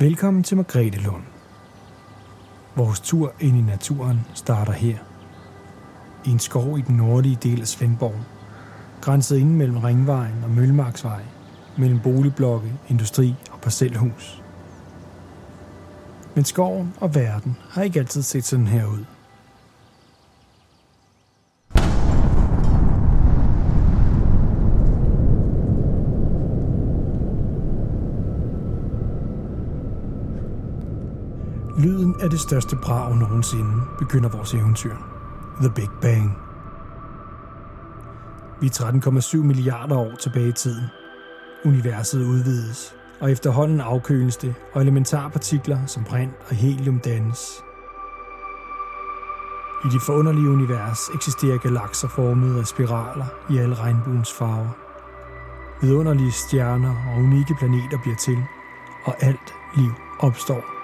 Velkommen til Margrethe Lund. Vores tur ind i naturen starter her. I en skov i den nordlige del af Svendborg, grænset ind mellem Ringvejen og Møllemarksvej, mellem boligblokke, industri og parcelhus. Men skoven og verden har ikke altid set sådan her ud. Lyden af det største brag nogensinde begynder vores eventyr. The Big Bang. Vi er 13,7 milliarder år tilbage i tiden. Universet udvides, og efterhånden afkøles det, og elementarpartikler som brint og helium dannes. I det forunderlige univers eksisterer galakser formet af spiraler i alle regnbuens farver. Vidunderlige stjerner og unikke planeter bliver til, og alt liv opstår.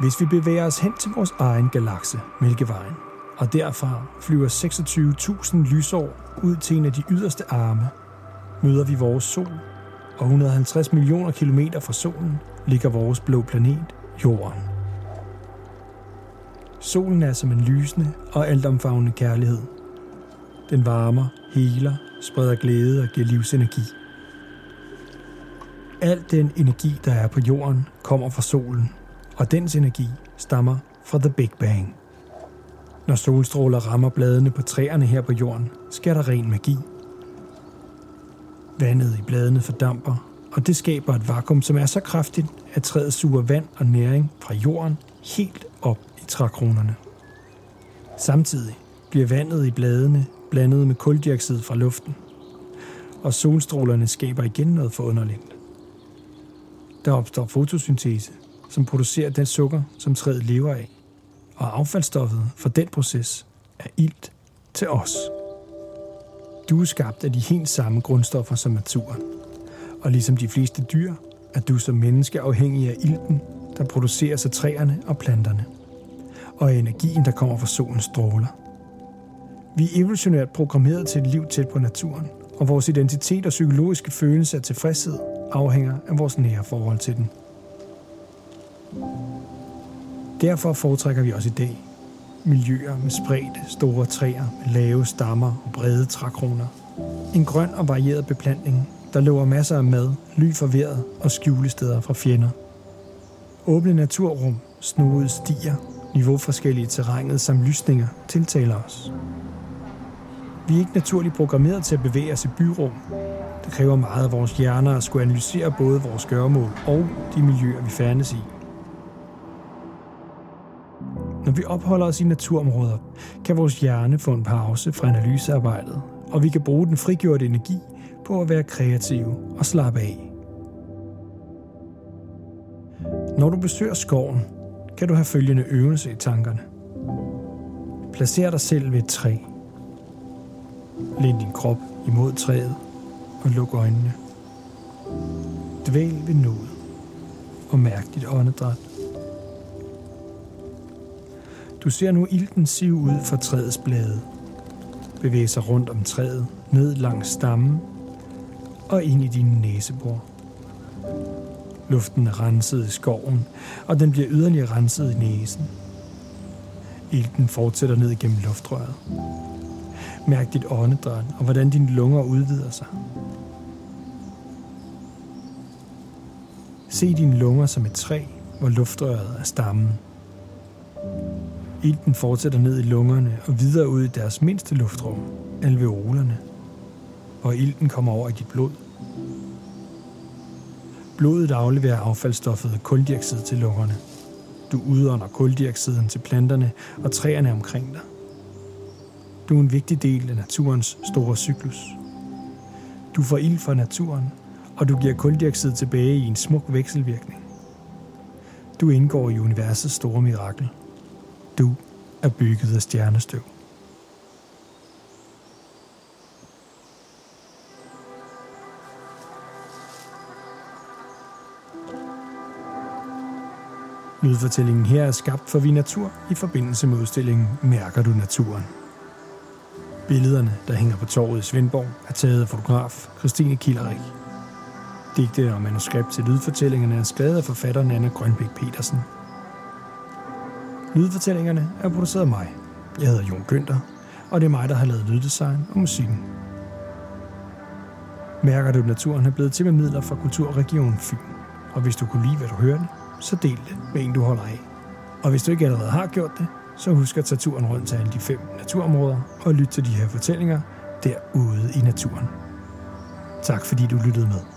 Hvis vi bevæger os hen til vores egen galakse, Mælkevejen, og derfra flyver 26.000 lysår ud til en af de yderste arme, møder vi vores sol, og 150 millioner kilometer fra solen ligger vores blå planet, Jorden. Solen er som en lysende og altomfavnende kærlighed. Den varmer, heler, spreder glæde og giver livsenergi. Al den energi, der er på jorden, kommer fra solen – og dens energi stammer fra The Big Bang. Når solstråler rammer bladene på træerne her på jorden, sker der ren magi. Vandet i bladene fordamper, og det skaber et vakuum, som er så kraftigt, at træet suger vand og næring fra jorden helt op i trækronerne. Samtidig bliver vandet i bladene blandet med kuldioxid fra luften, og solstrålerne skaber igen noget forunderligt. Der opstår fotosyntese, som producerer den sukker, som træet lever af. Og affaldsstoffet fra den proces er ilt til os. Du er skabt af de helt samme grundstoffer som naturen. Og ligesom de fleste dyr, er du som menneske afhængig af ilten, der produceres af træerne og planterne. Og af energien, der kommer fra solens stråler. Vi er evolutionært programmeret til et liv tæt på naturen, og vores identitet og psykologiske følelse af tilfredshed afhænger af vores nære forhold til den. Derfor foretrækker vi også i dag miljøer med spredte store træer med lave stammer og brede trækroner. En grøn og varieret beplantning, der lover masser af mad, ly for vejret og skjulesteder fra fjender. Åbne naturrum, snoede stier, niveauforskellige terrænet samt lysninger tiltaler os. Vi er ikke naturligt programmeret til at bevæge os i byrum. Det kræver meget af vores hjerner at skulle analysere både vores gøremål og de miljøer, vi færdes i. Når vi opholder os i naturområder, kan vores hjerne få en pause fra analysearbejdet, og vi kan bruge den frigjorte energi på at være kreative og slappe af. Når du besøger skoven, kan du have følgende øvelse i tankerne. Placer dig selv ved et træ. Læn din krop imod træet og luk øjnene. Dvæl ved noget og mærk dit åndedræt. Du ser nu ilten sive ud fra træets blade. Bevæge sig rundt om træet, ned langs stammen og ind i dine næsebor. Luften er renset i skoven, og den bliver yderligere renset i næsen. Ilten fortsætter ned igennem luftrøret. Mærk dit åndedræt og hvordan dine lunger udvider sig. Se dine lunger som et træ, hvor luftrøret er stammen. Ilten fortsætter ned i lungerne og videre ud i deres mindste luftrum, alveolerne, og ilten kommer over i dit blod. Blodet afleverer affaldsstoffet kuldioxid til lungerne. Du udånder kuldioxiden til planterne og træerne omkring dig. Du er en vigtig del af naturens store cyklus. Du får ild fra naturen, og du giver kuldioxid tilbage i en smuk vekselvirkning. Du indgår i universets store mirakel. Du er bygget af stjernestøv. Lydfortællingen her er skabt for Vi Natur i forbindelse med udstillingen Mærker du naturen? Billederne, der hænger på torvet i Svendborg, er taget af fotograf Christine Kilderik. Digte og manuskript til lydfortællingerne er skrevet af forfatteren Anna Grønbæk Petersen. Lydfortællingerne er produceret af mig. Jeg hedder Jon Günther, og det er mig, der har lavet lyddesign og musikken. Mærker du, at naturen er blevet til med midler fra Kulturregion Fyn? Og hvis du kunne lide, hvad du hørte, så del det med en, du holder af. Og hvis du ikke allerede har gjort det, så husk at tage turen rundt til alle de fem naturområder og lytte til de her fortællinger derude i naturen. Tak fordi du lyttede med.